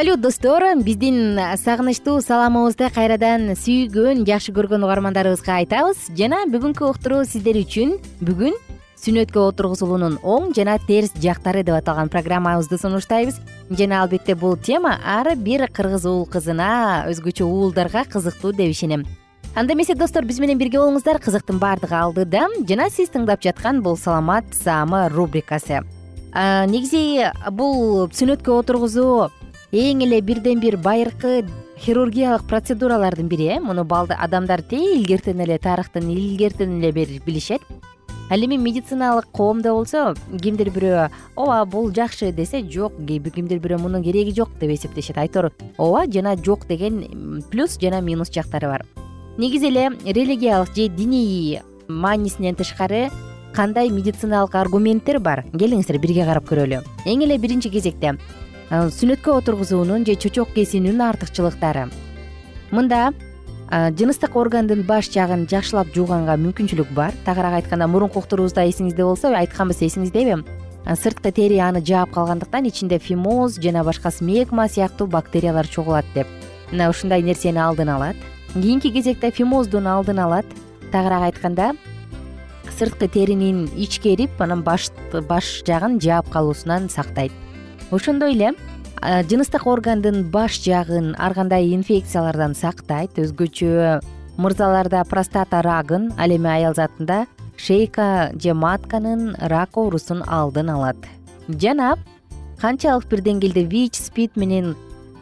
салют достор биздин сагынычтуу саламыбызды кайрадан сүйгөн жакшы көргөн угармандарыбызга айтабыз. Жана бүгүнкү уктуруу сиздер үчүн бүгүн сүннөткө отургузулуунун оң жана терс жактары деп аталган программабызды сунуштайбыз. Жана албетте бул тема ар бир кыргыз уул кызына өзгөчө уулдарга кызыктуу деп ишенем. Анда эмесе достор биз менен бирге болуңуздар. Кызыктын баардыгы алдыда жана сиз тыңдап жаткан бул саламат саама рубрикасы. Негизи бул сүннөткө отургузуу эң эле бирден бир байыркы хирургиялык процедуралардын бири э? Муну адамдар тээ илгертен эле тарыхтын илгертен эле билишет. Ал эми медициналык коомдо болсо кимдир бирөө ооба бул жакшы десе жок кимдир бирөө мунун кереги жок деп эсептешет. Айтор ооба жана жок деген плюс жана минус жактары бар. Негизи эле религиялык же диний маанисинен тышкары кандай медициналык аргументтер бар? Келиңиздер бирге карап көрөлү. Эң эле биринчи кезекте сүннөткө отургузуунун же чочок кесүүнүн артыкчылыктары. Мында жыныстык органдын баш жагын жакшылап жууганга мүмкүнчүлүк бар. Тагыраак айтканда мурунку уктуруубузда эсиңизде болсо айтканбыз эсиңиздеби сырткы тери аны жаап калгандыктан ичинде фимоз жана башка смегма сыяктуу бактериялар чогулат деп. Мына ушундай нерсени алдын алат. Кийинки кезекте фимоздун алдын алат. Тагыраак айтканда сырткы теринин ичкерип анан баш жагын жаап калуусунан сактайт ошондой эле жыныстык органдын баш жагын ар кандай инфекциялардан сактайт өзгөчө мырзаларда простата рагын ал эми аял затында шейка же матканын рак оорусун алдын алат. Жана канчалык бир деңгээлде вич спид менен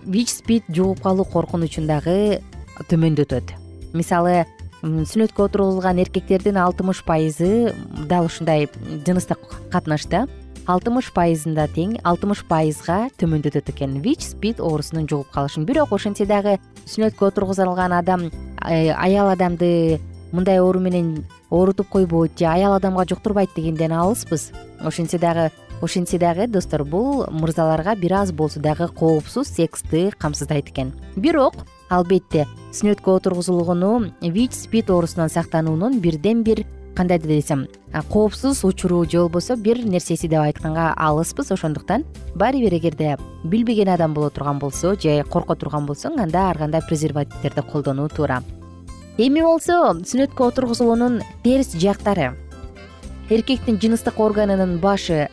вич спид жугуп калуу коркунучун дагы төмөндөтөт. Мисалы сүннөткө отургузулган эркектердин алтымыш пайызы дал ушундай жыныстык катнашта алтымыш пайызында тең алтымыш пайызга төмөндөтөт экен. Вич спид оорусунун жугуп калышын. Бирок ошентсе дагы сүннөткө отургузулган адам э, аял адамды мындай оору менен оорутуп койбойт же аял адамга жуктурбайт дегенден алыспыз. Ошентсе дагы ошентсе дагы достор бул мырзаларга бир аз болсо дагы коопсуз сексти камсыздайт экен. Бирок албетте сүннөткө отургузулгону вич спид оорусунан сактануунун бирден бир кандай десем коопсуз учуру же болбосо бир нерсеси деп айтканга алыспыз. Ошондуктан баары бир эгерде билбеген адам боло турган болсо же корко турган болсоң анда ар кандай презервативтерди колдонуу туура. Эми болсо сүннөткө отургузулуунун терс жактары. Эркектин жыныстык органынын башы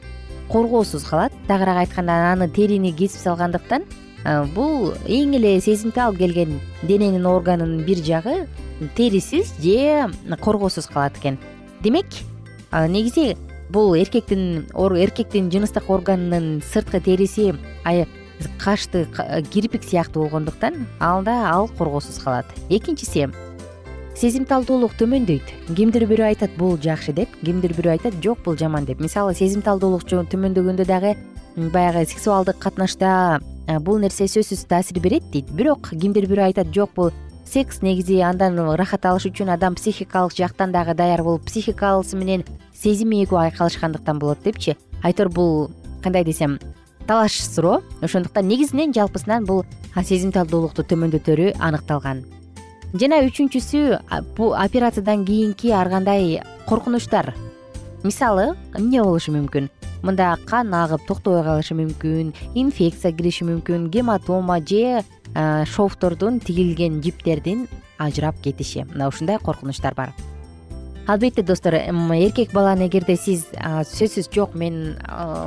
коргоосуз калат. Тагыраак айтканда аны терини кесип салгандыктан бул эң эле сезимтал келген дененин органынын бир жагы терисиз же коргоосуз калат экен демек негизи бул эркектин эркектин жыныстык органынын сырткы териси кашты кирпик сыяктуу болгондуктан алда ал коргоосуз калат. Экинчиси сезимталдуулук төмөндөйт. Кимдир бирөө айтат бул жакшы деп. Кимдир бирөө айтат жок бул жаман деп. Мисалы сезимталдуулук төмөндөгөндө дагы баягы сексуалдык катнашта бул нерсе сөзсүз таасир берет дейт. Бирок кимдир бирөө айтат жок бул секс негизи андан ырахат алыш үчүн адам психикалык жактан дагы даяр болуп психикасы менен сезими эгүү айкалышкандыктан болот депчи. Айтор бул кандай десем талаш суроо. Ошондуктан негизинен жалпысынан бул сезимталдуулукту төмөндөтөрү аныкталган. Жана үчүнчүсү бул операциядан кийинки ар кандай коркунучтар? Мисалы эмне болушу мүмкүн? Мында кан агып токтобой калышы мүмкүн инфекция кириши мүмкүн гематома же шовтордун тигилген жиптердин ажырап кетиши. Мына ушундай коркунучтар бар. Албетте достор эркек баланы эгерде сиз сөзсүз жок мен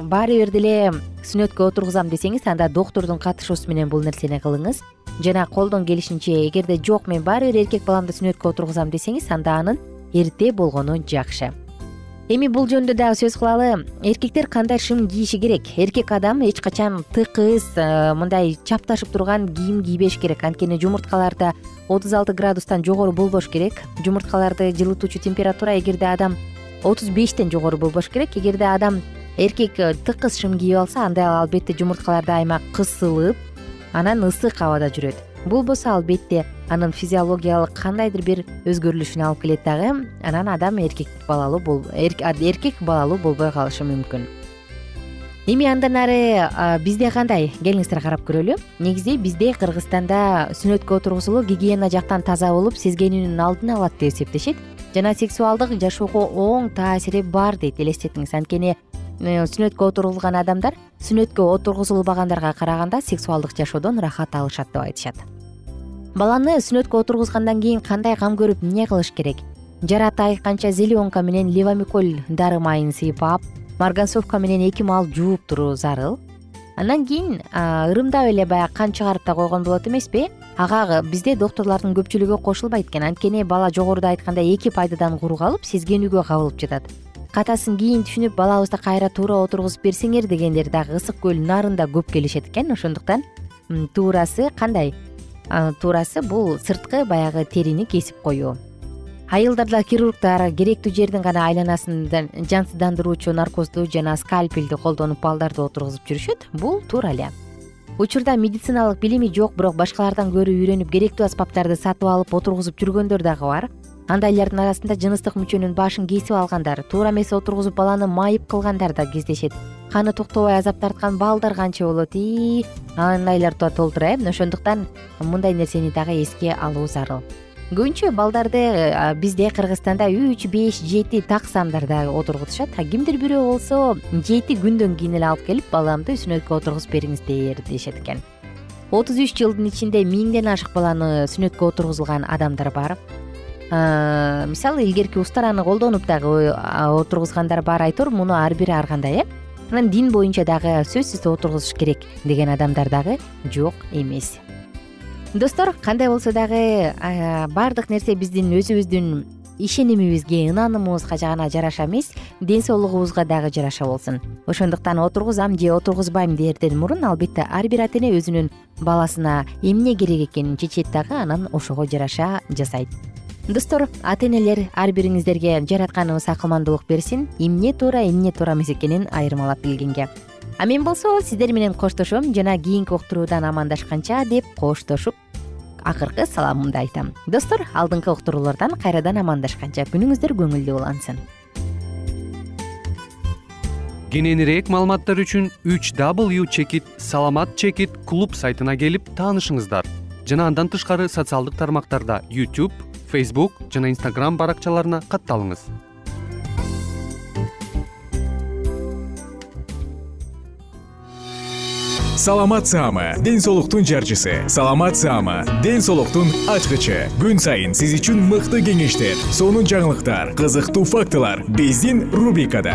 баары бир деле сүннөткө отургузам десеңиз анда доктурдун катышуусу менен бул нерсени кылыңыз. Жана колдон келишинче эгерде жок мен баары бир эркек баламды сүннөткө отургузам десеңиз анда анын эрте болгону жакшы эми бул жөнүндө дагы сөз кылалы. Эркектер кандай шым кийиши керек? Эркек адам эч качан тыкыз э, мындай чапташып турган кийим кийбеш керек. Анткени жумурткаларда отуз алты градустан жогору болбош керек. Жумурткаларды жылытуучу температура эгерде адам отуз бештен жогору болбош керек. Эгерде адам эркек э, тыкыз шым кийип алса анда албетте жумурткалар дайыма кысылып анан ысык абада жүрөт бул болсо албетте анын физиологиялык кандайдыр бир өзгөрүлүшүнө алып келет дагы анан адам эркек балалуу эркек балалуу болбой калышы мүмкүн. Эми андан ары бизде кандай? Келиңиздер карап көрөлү. Негизи бизде кыргызстанда сүннөткө отургузулуу гигиена жактан таза болуп сезгенүүнүн алдын алат деп эсептешет. Жана сексуалдык жашоого оң таасири бар дейт элестетиңиз. Анткени сүннөткө отурулган адамдар сүннөткө отургузулбагандарга караганда сексуалдык жашоодон ырахат алышат деп айтышат. Баланы сүннөткө отургузгандан кийин кандай кам көрүп эмне кылыш керек? Жараты айыкканча зеленка менен левомиколь дары майын сыйпап марганцовка менен эки маал жууп туруу зарыл. Андан кийин ырымдап эле баягы кан чыгарып да койгон болот эмеспи? Ага бизде доктурлардын көпчүлүгү кошулбайт экен. Анткени бала жогоруда айткандай эки пайдадан куру калып сезгенүүгө кабылып жатат катасын кийин түшүнүп балабызды кайра туура отургузуп берсеңер дегендер дагы ысык көл нарында көп келишет экен. Ошондуктан туурасы кандай? Туурасы бул сырткы баягы терини кесип коюу. Айылдарда хирургдар керектүү жердин гана айланасын жансыздандыруучу наркозду жана скальпелди колдонуп балдарды отургузуп жүрүшөт. Бул туура эле. Учурда медициналык билими жок бирок башкалардан көрүп үйрөнүп керектүү аспаптарды сатып алып отургузуп жүргөндөр дагы бар андайлардын арасында жыныстык мүчөнүн башын кесип алгандар туура эмес отургузуп баланы майып кылгандар да кездешет. Каны токтобой азап тарткан балдар канча болот ии андайлар да толтура э? Ошондуктан мындай нерсени дагы эске алуу зарыл. Көбүнчө балдарды бизде кыргызстанда үч беш жети так сандарда отургузушат кимдир бирөө болсо жети күндөн кийин эле алып келип баламды сүннөткө отургузуп бериңиздер дешет экен. Отуз үч жылдын ичинде миңден ашык баланы сүннөткө отургузулган адамдар бар мисалы илгерки устараны колдонуп дагы отургузгандар бар айтор муну ар бири ар кандай э. Анан дин боюнча дагы сөзсүз отургузуш керек деген адамдар дагы жок эмес. Достор кандай болсо дагы баардык нерсе биздин өзүбүздүн ишенимибизге ынанымыбызга гана жараша эмес ден соолугубузга дагы жараша болсун. Ошондуктан отургузам же отургузбайм дээрден мурун албетте ар бир ата эне өзүнүн баласына эмне керек экенин чечет дагы анан ошого жараша жасайт достор ата энелер ар бириңиздерге жаратканыбыз акылмандуулук берсин эмне туура эмне туура эмес экенин айырмалап билгенге. А мен болсо сиздер менен коштошом жана кийинки уктуруудан амандашканча деп коштошуп акыркы саламымды айтам. Достор алдыңкы уктуруулардан кайрадан амандашканча күнүңүздөр көңүлдүү улансын. Кененирээк маалыматтар үчүн үч w чекит саламат чекит клуб сайтына келип таанышыңыздар. Жана андан тышкары социалдык тармактарда youtube facebook жана instagram баракчаларына катталыңыз. Саламат саама ден соолуктун жарчысы. Саламат саама ден соолуктун ачкычы. Күн сайын сиз үчүн мыкты кеңештер сонун жаңылыктар кызыктуу фактылар биздин рубрикада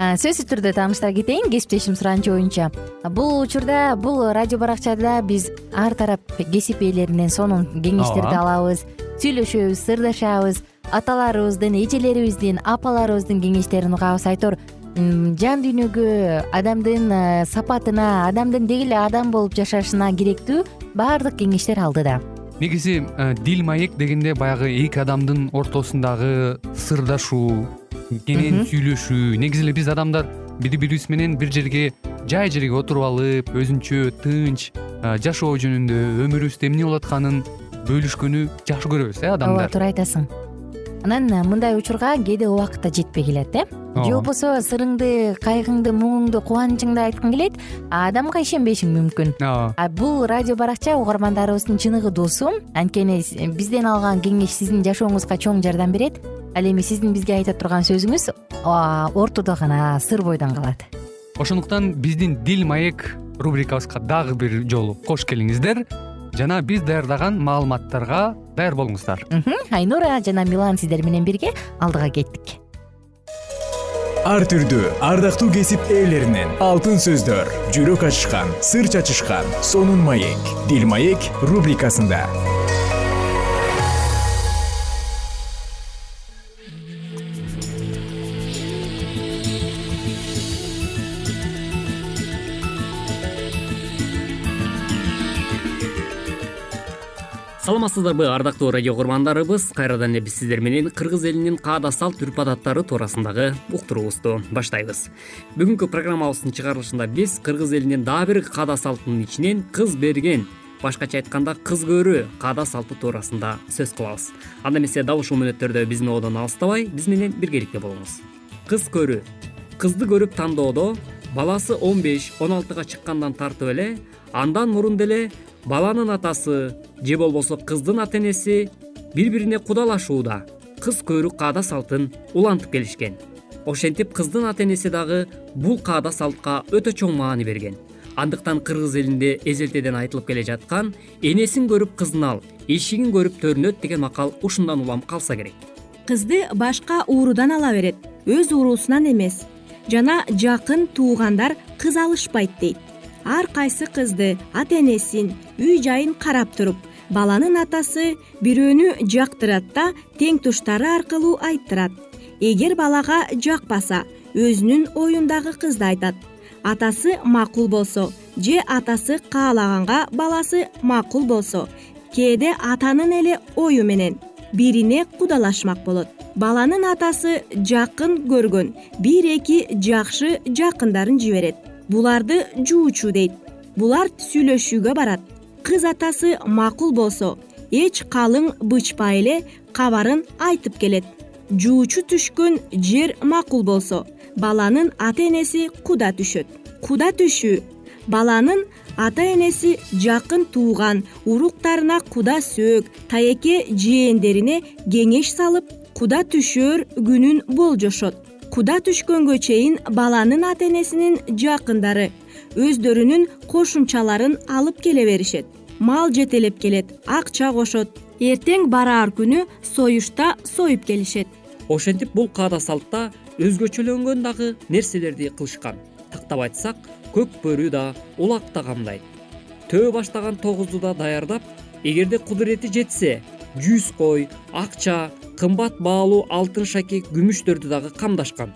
сөзсүз түрдө тааныштыра кетейин кесиптешим суранычы боюнча бул учурда бул радио баракчада биз ар тарап кесип ээлеринен сонун кеңештерди алабыз сүйлөшөбүз сырдашабыз аталарыбыздын эжелерибиздин апаларыбыздын кеңештерин угабыз. Айтор жан дүйнөгө адамдын э, сапатына адамдын деги эле адам болуп жашашына керектүү баардык кеңештер алдыда негизи э, дил маек дегенде баягы эки адамдын ортосундагы сырдашуу кенен сүйлөшүү. Негизи эле биз адамдар бири бирибиз менен бир жерге жай жерге отуруп алып өзүнчө тынч э, жашоо жөнүндө өмүрүбүздө эмне болуп атканын бөлүшкөнү жакшы көрөбүз э адамдар. Ооба туура айтасың. Анан мындай учурга кээде убакыт да жетпей келет э. Же болбосо сырыңды кайгыңды муңуңду кубанычыңды айткың келет а адамга ишенбешиң мүмкүн. Ооба. А бул радио баракча угармандарыбыздын чыныгы досу. Анткени бизден алган кеңеш сиздин жашооңузга чоң жардам берет ал эми сиздин бизге айта турган сөзүңүз ортодо гана сыр бойдон калат. Ошондуктан биздин дил маек рубрикабызга дагы бир жолу кош келиңиздер. Жана биз даярдаган маалыматтарга даяр болуңуздар. Айнура жана милан сиздер менен бирге алдыга кеттик. Ар түрдүү ардактуу кесип ээлеринен алтын сөздөр жүрөк ачышкан сыр чачышкан сонун маек дил маек рубрикасында саламатсыздарбы ардактуу радио курмандарыбыз? Кайрадан эле биз сиздер менен кыргыз элинин каада салт үрп адаттары туурасындагы уктуруубузду баштайбыз. Бүгүнкү программабыздын чыгарылышында биз кыргыз элинин дагы бир каада салтынын ичинен кыз берген башкача айтканда кыз көрүү каада салты туурасында сөз кылабыз. Анда эмесе дал ушул мүнөттөрдө биздин одон алыстабай биз менен биргеликте болуңуз. Кыз көрүү. Кызды көрүп тандоодо баласы он беш он алтыга чыккандан тартып эле андан мурун деле баланын атасы же болбосо кыздын ата энеси бири бирине кудалашууда кыз көрүү каада салтын улантып келишкен. Ошентип кыздын ата энеси дагы бул каада салтка өтө чоң маани берген. Андыктан кыргыз элинде эзелтеден айтылып келе жаткан энесин көрүп кызын ал эшигин көрүп төрүнөт деген макал ушундан улам калса керек. Кызды башка уурудан ала берет өз уруусунан эмес. Жана жакын туугандар кыз алышпайт дейт ар кайсы кызды ата энесин үй жайын карап туруп баланын атасы бирөөнү жактырат да тең туштары аркылуу айттырат эгер балага жакпаса өзүнүн оюндагы кызды айтат. Атасы макул болсо же атасы каалаганга баласы макул болсо кээде атанын эле ою менен бирине кудалашмак болот. Баланын атасы жакын көргөн бир эки жакшы жакындарын жиберет буларды жуучу дейт. Булар сүйлөшүүгө барат. Кыз атасы макул болсо эч калың бычпай эле кабарын айтып келет. Жуучу түшкөн жер макул болсо баланын ата энеси куда түшөт? Куда түшүү? Баланын ата энеси жакын тууган уруктарына куда сөөк таеке жээндерине кеңеш салып куда түшөр күнүн болжошот куда түшкөнгө чейин баланын ата энесинин жакындары өздөрүнүн кошумчаларын алып келе беришет мал жетелеп келет акча кошот. Эртең бараар күнү союшта союп келишет. Ошентип бул каада салтта өзгөчөлөнгөн дагы нерселерди кылышкан. Тактап айтсак көк бөрү да улак да камдайт. Төө баштаган тогузду да даярдап эгерде кудурети жетсе жүз кой акча кымбат баалуу алтын шаке күмүштөрдү дагы камдашкан.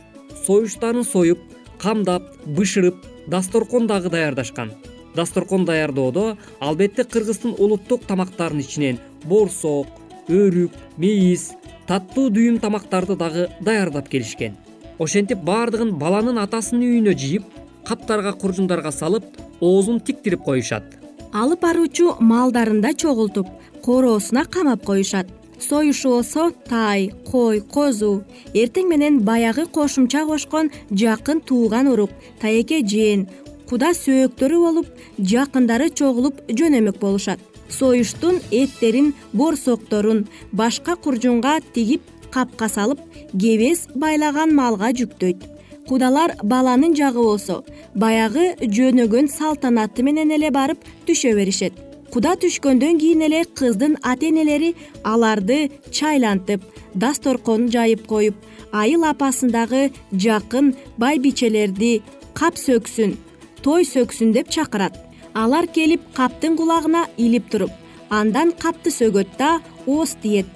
Союштарын союп камдап бышырып дасторкон дагы даярдашкан. Дасторкон даярдоодо албетте кыргыздын улуттук тамактарынын ичинен боорсок өрүк мейиз таттуу дүйүм тамактарды дагы даярдап келишкен. Ошентип баардыгын баланын атасынын үйүнө жыйып каптарга куржундарга салып оозун тиктирип коюшат алып баруучу малдарын да чогултуп короосуна камап коюшат. Союшу болсо тай кой козу эртең менен баягы кошумча кошкон жакын тууган урук таеке жээн куда сөөктөрү болуп жакындары чогулуп жөнөмөк болушат. Союштун эттерин боорсокторун башка куржунга тигип капка салып кебез байлаган малга жүктөйт кудалар баланын жагы болсо баягы жөнөгөн салтанаты менен эле барып түшө беришет. Куда түшкөндөн кийин эле кыздын ата энелери аларды чайлантып дасторкон жайып коюп айыл апасындагы жакын байбичелерди кап сөксүн той сөксүн деп чакырат. Алар келип каптын кулагына илип туруп андан капты сөгөт да ооз тиет.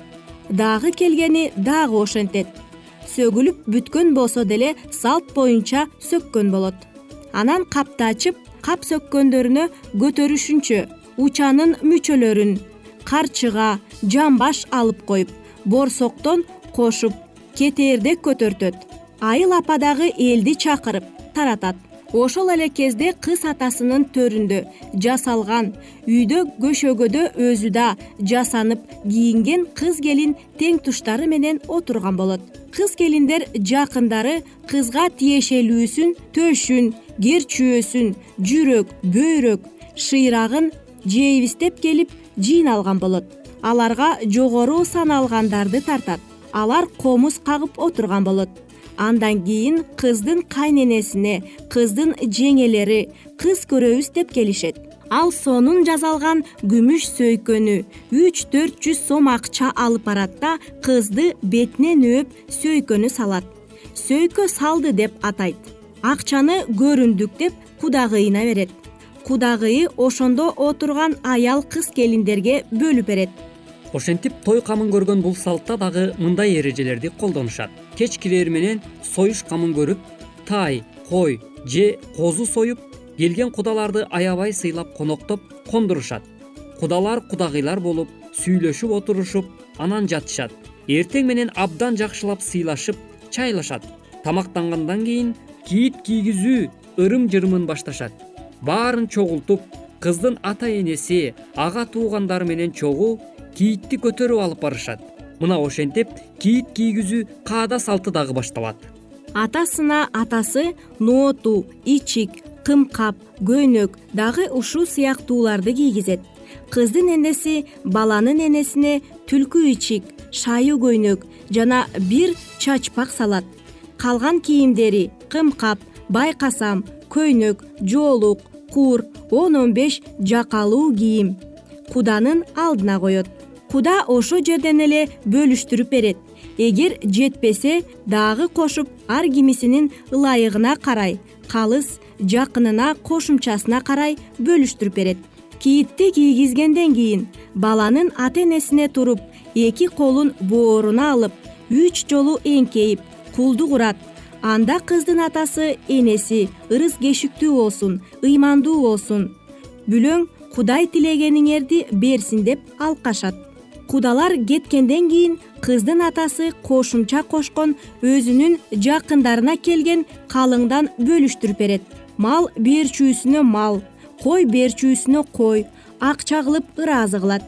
Дагы келгени дагы ошентет сөгүлүп бүткөн болсо деле салт боюнча сөккөн болот. Анан капты ачып кап сөккөндөрүнө көтөрүшүнчө учанын мүчөлөрүн карчыга жамбаш алып коюп борсоктон кошуп кетээрдек көтөртөт. Айыл апа дагы элди чакырып таратат ошол эле кезде кыз атасынын төрүндө жасалган үйдө көшөгөдө өзү да жасанып кийинген кыз келин тең туштары менен отурган болот. Кыз келиндер жакындары кызга тиешелүүсүн төшүн кер чүйөсүн жүрөк бөйрөк шыйрагын жейбиз келип жыйналган болот. Аларга жогору саналгандарды тартат. Алар комуз кагып отурган болот андан кийин кыздын кайненесине кыздын жеңелери кыз көрөбүз деп келишет. Ал сонун жасалган күмүш сөйкөнү үч төрт жүз сом акча алып барат да кызды бетинен өөп сөйкөнү салат. Сөйкө салды деп атайт. Акчаны көрүндүк деп кудагыйына берет. Кудагыйы ошондо отурган аял кыз келиндерге бөлүп берет. Ошентип той камын көргөн бул салтта дагы мындай эрежелерди колдонушат кеч кирээр менен союш камын көрүп тай кой же козу союп келген кудаларды аябай сыйлап коноктоп кондурушат. Кудалар кудагыйлар болуп сүйлөшүп отурушуп анан жатышат. Эртең менен абдан жакшылап сыйлашып чайлашат. Тамактангандан кийин кийит кийгизүү ырым жырымын башташат. Баарын чогултуп кыздын ата энеси ага туугандары менен чогуу кийитти көтөрүп алып барышат мына ошентип кийит кийгизүү каада салты дагы башталат. Атасына атасы нооту ичик кымкап көйнөк дагы ушул сыяктууларды кийгизет. Кыздын энеси баланын энесине түлкү ичик шайы көйнөк жана бир чачпак салат. Калган кийимдери кымкап байкасам көйнөк жоолук куур он он беш жакалуу кийим. Куданын алдына коет куда ошол жерден эле бөлүштүрүп берет? Эгер жетпесе дагы кошуп ар кимисинин ылайыгына карай калыс жакынына кошумчасына карай бөлүштүрүп берет. Кийитти кийгизгенден кийин баланын ата энесине туруп эки колун бооруна алып үч жолу эңкейип кулдук урат анда кыздын атасы энеси ырыс кешиктүү болсун ыймандуу болсун. Бүлөң кудай тилегениңерди берсин деп алкашат кудалар кеткенден кийин кыздын атасы кошумча кошкон өзүнүн жакындарына келген калыңдан бөлүштүрүп берет. Мал берчүүсүнө мал кой берчүүсүнө кой акча кылып ыраазы кылат.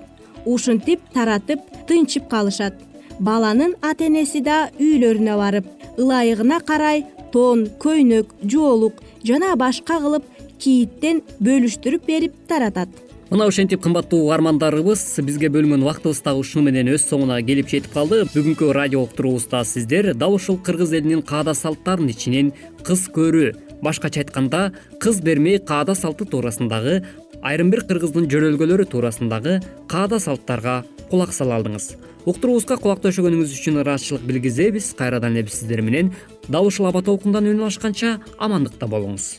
Ушинтип таратып тынчып калышат. Баланын ата энеси да үйлөрүнө барып ылайыгына карай тон көйнөк жоолук жана башка кылып кийиттен бөлүштүрүп берип таратат мына ошентип кымбаттуу угармандарыбыз бизге бөлүнгөн убактыбыз дагы ушуну менен өз соңуна келип жетип калды. Бүгүнкү радио уктуруубузда сиздер дал ушул кыргыз элинин каада салттарынын ичинен кыз көрүү башкача айтканда кыз бермей каада салты туурасындагы айрым бир кыргыздын жөрөлгөлөрү туурасындагы каада салттарга кулак сала алдыңыз. Уктуруубузга кулак төшөгөнүңүз үчүн ыраазычылык билгизебиз. Кайрадан эле биз сиздер менен дал ушул аба толкундан үн алышканча амандыкта болуңуз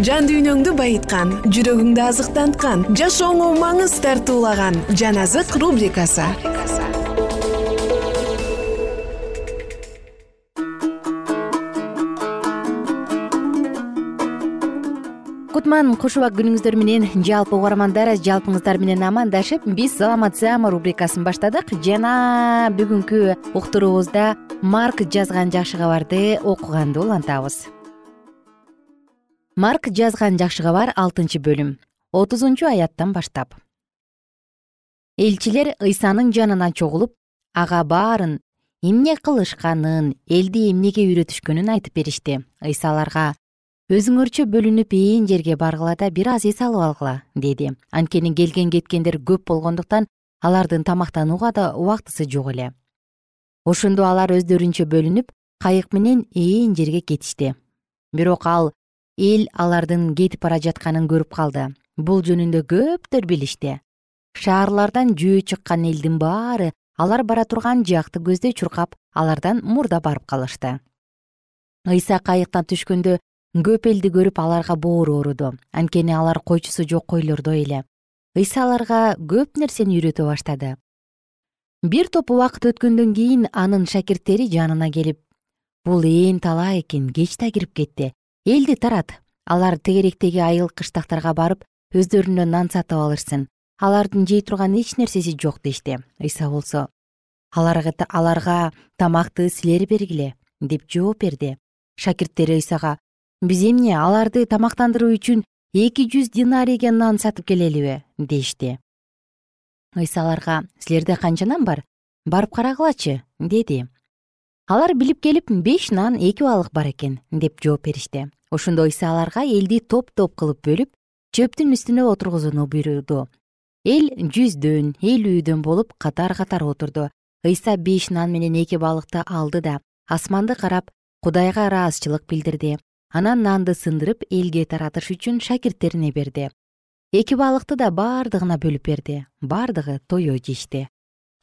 жан дүйнөңдү байыткан жүрөгүңдү азыктанткан жашооңо маңыз тартуулаган жан азык рубрикасы. Кутман куш убак күнүңүздөр менен. Жалпы угармандар жалпыңыздар менен амандашып биз саламатсызамы рубрикасын баштадык. Жана бүгүнкү уктуруубузда марк жазган жакшы кабарды окуганды улантабыз марк жазган жакшы кабар алтынчы бөлүм. Отузунчу аяттан баштап. Элчилер ыйсанын жанына чогулуп ага баарын эмне кылышканын элди эмнеге үйрөтүшкөнүн айтып беришти ыйса аларга өзүңөрчө бөлүнүп ээн жерге баргыла да бир аз эс алып алгыла деди. Анткени келген кеткендер көп болгондуктан алардын тамактанууга да убактысы жок эле. Ошондо алар өздөрүнчө бөлүнүп кайык менен ээн жерге кетишти. Бирок ал эл алардын кетип бара жатканын көрүп калды. Бул жөнүндө көптөр билишти. Шаарлардан жөө чыккан элдин баары алар бара турган жакты көздөй чуркап алардан мурда барып калышты. Ыйса кайыктан түшкөндө көп элди көрүп аларга боору ооруду. Анткени алар койчусу жок койлордой эле. Ыйса аларга көп нерсени үйрөтө баштады. Бир топ убакыт өткөндөн кийин анын шакирттери жанына келип бул ээн талаа экен кеч да кирип кетти элди тарат. Алар тегеректеги айыл кыштактарга барып өздөрүнө нан сатып алышсын. Алардын жей турган эч нерсеси жок дешти ыйса болсо. Аларга тамакты силер бергиле деп жооп берди. Шакирттери ыйсага биз эмне аларды тамактандыруу үчүн эки жүз динарийге нан сатып келелиби дешти. Ыйса аларга силерде канча нан бар? Барып карагылачы деди алар билип келип беш нан эки балык бар экен деп жооп беришти. Ошондо ыйса аларга элди топ топ кылып бөлүп чөптүн үстүнө отургузууну буйруду. Эл жүздөн элүүдөн болуп катар катар отурду. Ыйса беш нан менен эки балыкты алды да асманды карап кудайга ыраазычылык билдирди. Анан нанды сындырып элге таратыш үчүн шакирттерине берди. Эки балыкты да бардыгына бөлүп берди. Бардыгы тоё жешти.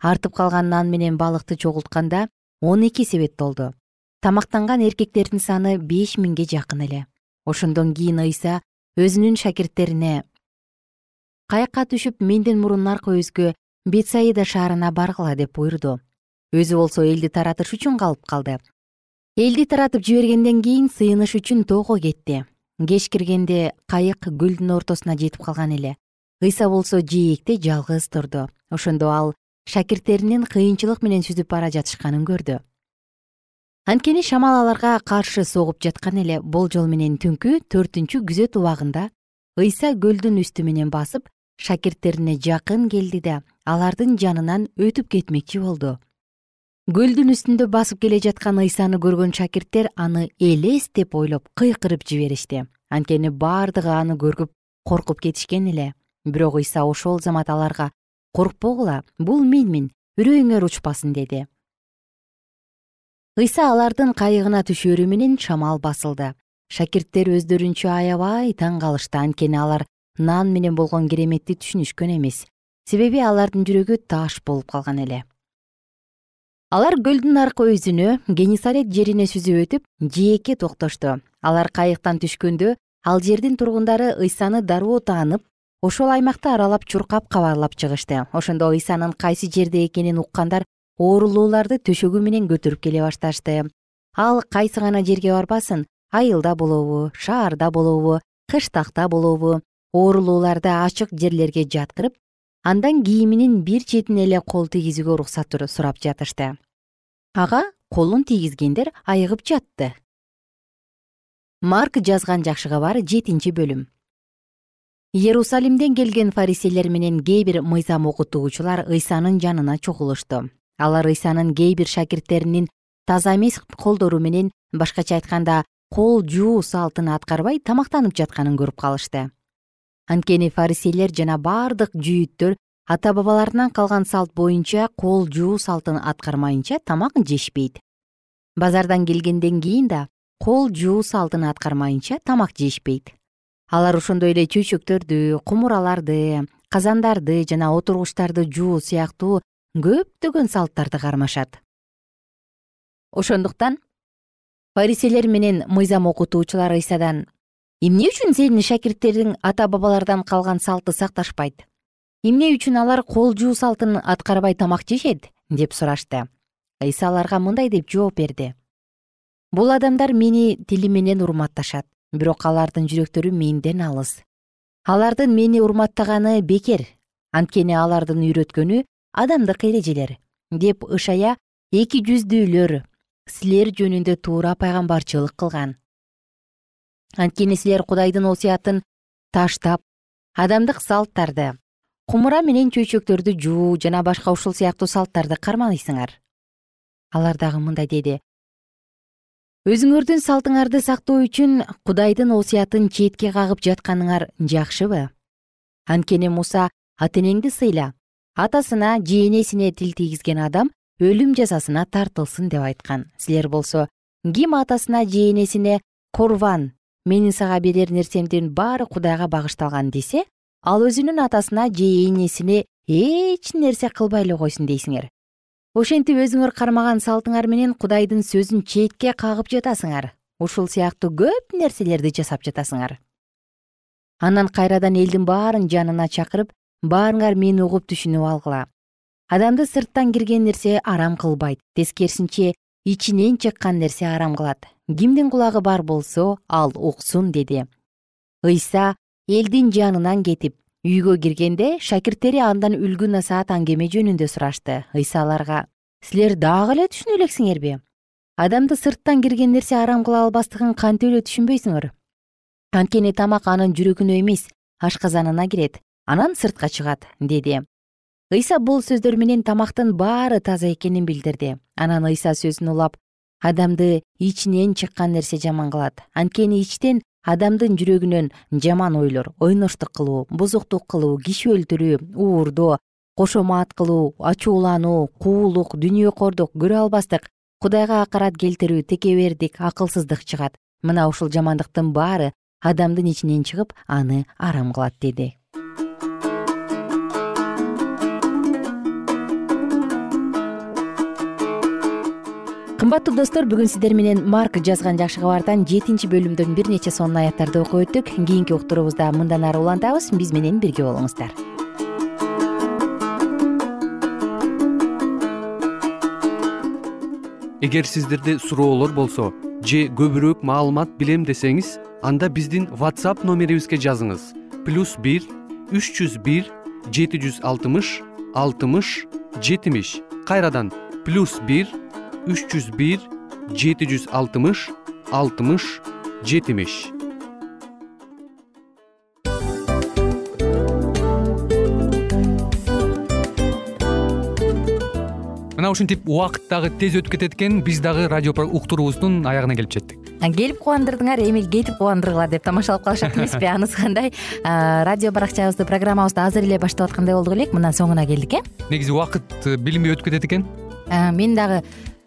Артып калган нан менен балыкты чогултканда он эки себет толду. Тамактанган эркектердин саны беш миңге жакын эле. Ошондон кийин ыйса өзүнүн шакирттерине кайыкка түшүп менден мурун аркы өзгө бетсаида шаарына баргыла? деп буйруду. Өзү болсо элди таратыш үчүн калып калды. Элди таратып жибергенден кийин сыйыныш үчүн тоого кетти. Кеч киргенде кайык көлдүн ортосуна жетип калган эле. Ыйса болсо жээкте жалгыз турду. Ошондо ал шакирттеринин кыйынчылык менен сүзүп бара жатышканын көрдү. Анткени шамал аларга каршы согуп жаткан эле болжол менен түнкү төртүнчү күзөт убагында ыйса көлдүн үстү менен басып шакирттерине жакын келди да алардын жанынан өтүп кетмекчи болду. Көлдүн үстүндө басып келе жаткан ыйсаны көргөн шакирттер аны элес деп ойлоп кыйкырып жиберишти. Анткени бардыгы аны көрүп коркуп кетишкен эле. Бирок ыйса ошол замат аларга коркпогула бул менмин үрөйүңөр учпасын деди. Ыйса алардын кайыгына түшөрү менен шамал басылды. Шакирттер өздөрүнчө аябай таң калышты. Анткени алар нан менен болгон кереметти түшүнүшкөн эмес. Себеби алардын жүрөгү таш болуп калган эле. Алар көлдүн аркы өзүнө генисарет жерине сүзүп өтүп жээкке токтошту алар кайыктан түшкөндө ал жердин тургундары ыйсаны дароо таанып ошол аймакты аралап чуркап кабарлап чыгышты. Ошондо ыйсанын кайсы жерде экенин уккандар оорулууларды төшөгү менен көтөрүп келе башташты. Ал кайсы гана жерге барбасын? Айылда болобу шаарда болобу кыштакта болобу. Оорулууларды ачык жерлерге жаткырып андан кийиминин бир четине эле кол тийгизүүгө уруксат сурап жатышты. Ага колун тийгизгендер айыгып жатты. Марк жазган жакшы кабар жетинчи бөлүм иерусалимден келген фариселер менен кээ бир мыйзам окутуучулар ыйсанын жанына чогулушту. Алар ыйсанын кээ бир шакирттеринин таза эмес колдору менен башкача айтканда кол жуу салтын аткарбай тамактанып жатканын көрүп калышты. Анткени фариселер жана бардык жүйүттөр ата бабаларынан калган салт боюнча кол жуу салтын аткармайынча тамак жешпейт. Базардан келгенден кийин да кол жуу салтын аткармайынча тамак жешпейт алар ошондой эле чөйчөктөрдү кумураларды казандарды жана отургучтарды жуу сыяктуу көптөгөн салттарды кармашат. Ошондуктан фариселер менен мыйзам окутуучулар ыйсадан эмне үчүн сенин шакирттериң ата бабалардан калган салтты сакташпайт? Эмне үчүн алар кол жуу салтын аткарбай тамак жешет? деп сурашты. Ыйса аларга мындай деп жооп берди. Бул адамдар мени тили менен урматташат бирок алардын жүрөктөрү менден алыс. Алардын мени урматтаганы бекер анткени алардын үйрөткөнү адамдык эрежелер. Деп ышая эки жүздүүлөр силер жөнүндө туура пайгамбарчылык кылган. Анткени силер кудайдын осуятын таштап адамдык салттарды кумура менен чөйчөктөрдү жуу жана башка ушул сыяктуу салттарды карманыйсыңар алар дагы мындай деди өзүңөрдүн салтыңарды сактоо үчүн кудайдын осуятын четке кагып жатканыңар жакшыбы? Анткени муса ата энеңди сыйла атасына же энесине тил тийгизген адам өлүм жазасына тартылсын деп айткан. Силер болсо ким атасына же энесине курван менин сага берер нерсемдин баары кудайга багышталган десе ал өзүнүн атасына же энесине эч нерсе кылбай эле койсун дейсиңер ошентип өзүңөр кармаган салтыңар менен кудайдын сөзүн четке кагып жатасыңар. Ушул сыяктуу көп нерселерди жасап жатасыңар. Анан кайрадан элдин баарын жанына чакырып баарыңар мени угуп түшүнүп алгыла. Адамды сырттан кирген нерсе арам кылбайт. Тескерисинче ичинен чыккан нерсе арам кылат. Кимдин кулагы бар болсо ал уксун деди. Ыйса элдин жанынан кетип үйгө киргенде шакирттери андан үлгү насаат аңгеме жөнүндө сурашты ыйса аларга силер дагы эле түшүнө элексиңерби адамды сырттан кирген нерсе арам кыла албастыгын кантип эле түшүнбөйсүңөр? Анткени тамак анын жүрөгүнө эмес ашказанына кирет анан сыртка чыгат деди. Ыйса бул сөздөр менен тамактын баары таза экенин билдирди. Анан ыйса сөзүн улап адамды ичинен чыккан нерсе жаман кылат. Анткени ичтен адамдын жүрөгүнөн жаман ойлор ойноштук кылуу бузуктук кылуу киши өлтүрүү уурдоо кошомат кылуу ачуулануу куулук дүнүйөкордук көрө албастык кудайга акарат келтирүү текебердик акылсыздык чыгат. Мына ушул жамандыктын баары адамдын ичинен чыгып аны арам кылат деди кымбаттуу достор бүгүн сиздер менен марк жазган жакшы кабардан жетинчи бөлүмдөн бир нече сонун аяттарды окуп өттүк. Кийинки уктуруубузда мындан ары улантабыз. Биз менен бирге болуңуздар. Эгер сиздерде суроолор болсо же көбүрөөк маалымат билем десеңиз анда биздин whatsapp номерибизге жазыңыз. Плюс бир үч жүз бир жети жүз алтымыш алтымыш жетимиш. Кайрадан плюс бир үч жүз бир жети жүз алтымыш алтымыш жетимиш. Мына ушинтип убакыт дагы тез өтүп кетет экен биз дагы радио уктуруубуздун аягына келип жеттик. Келип кубандырдыңар эми кетип кубандыргыла деп тамашалап калышат эмеспи анысы кандай? Радио баракчабызды программабызды азыр эле баштап аткандай болдук элек мына соңуна келдик э? Негизи убакыт э, билинбей өтүп кетет экен мен дагы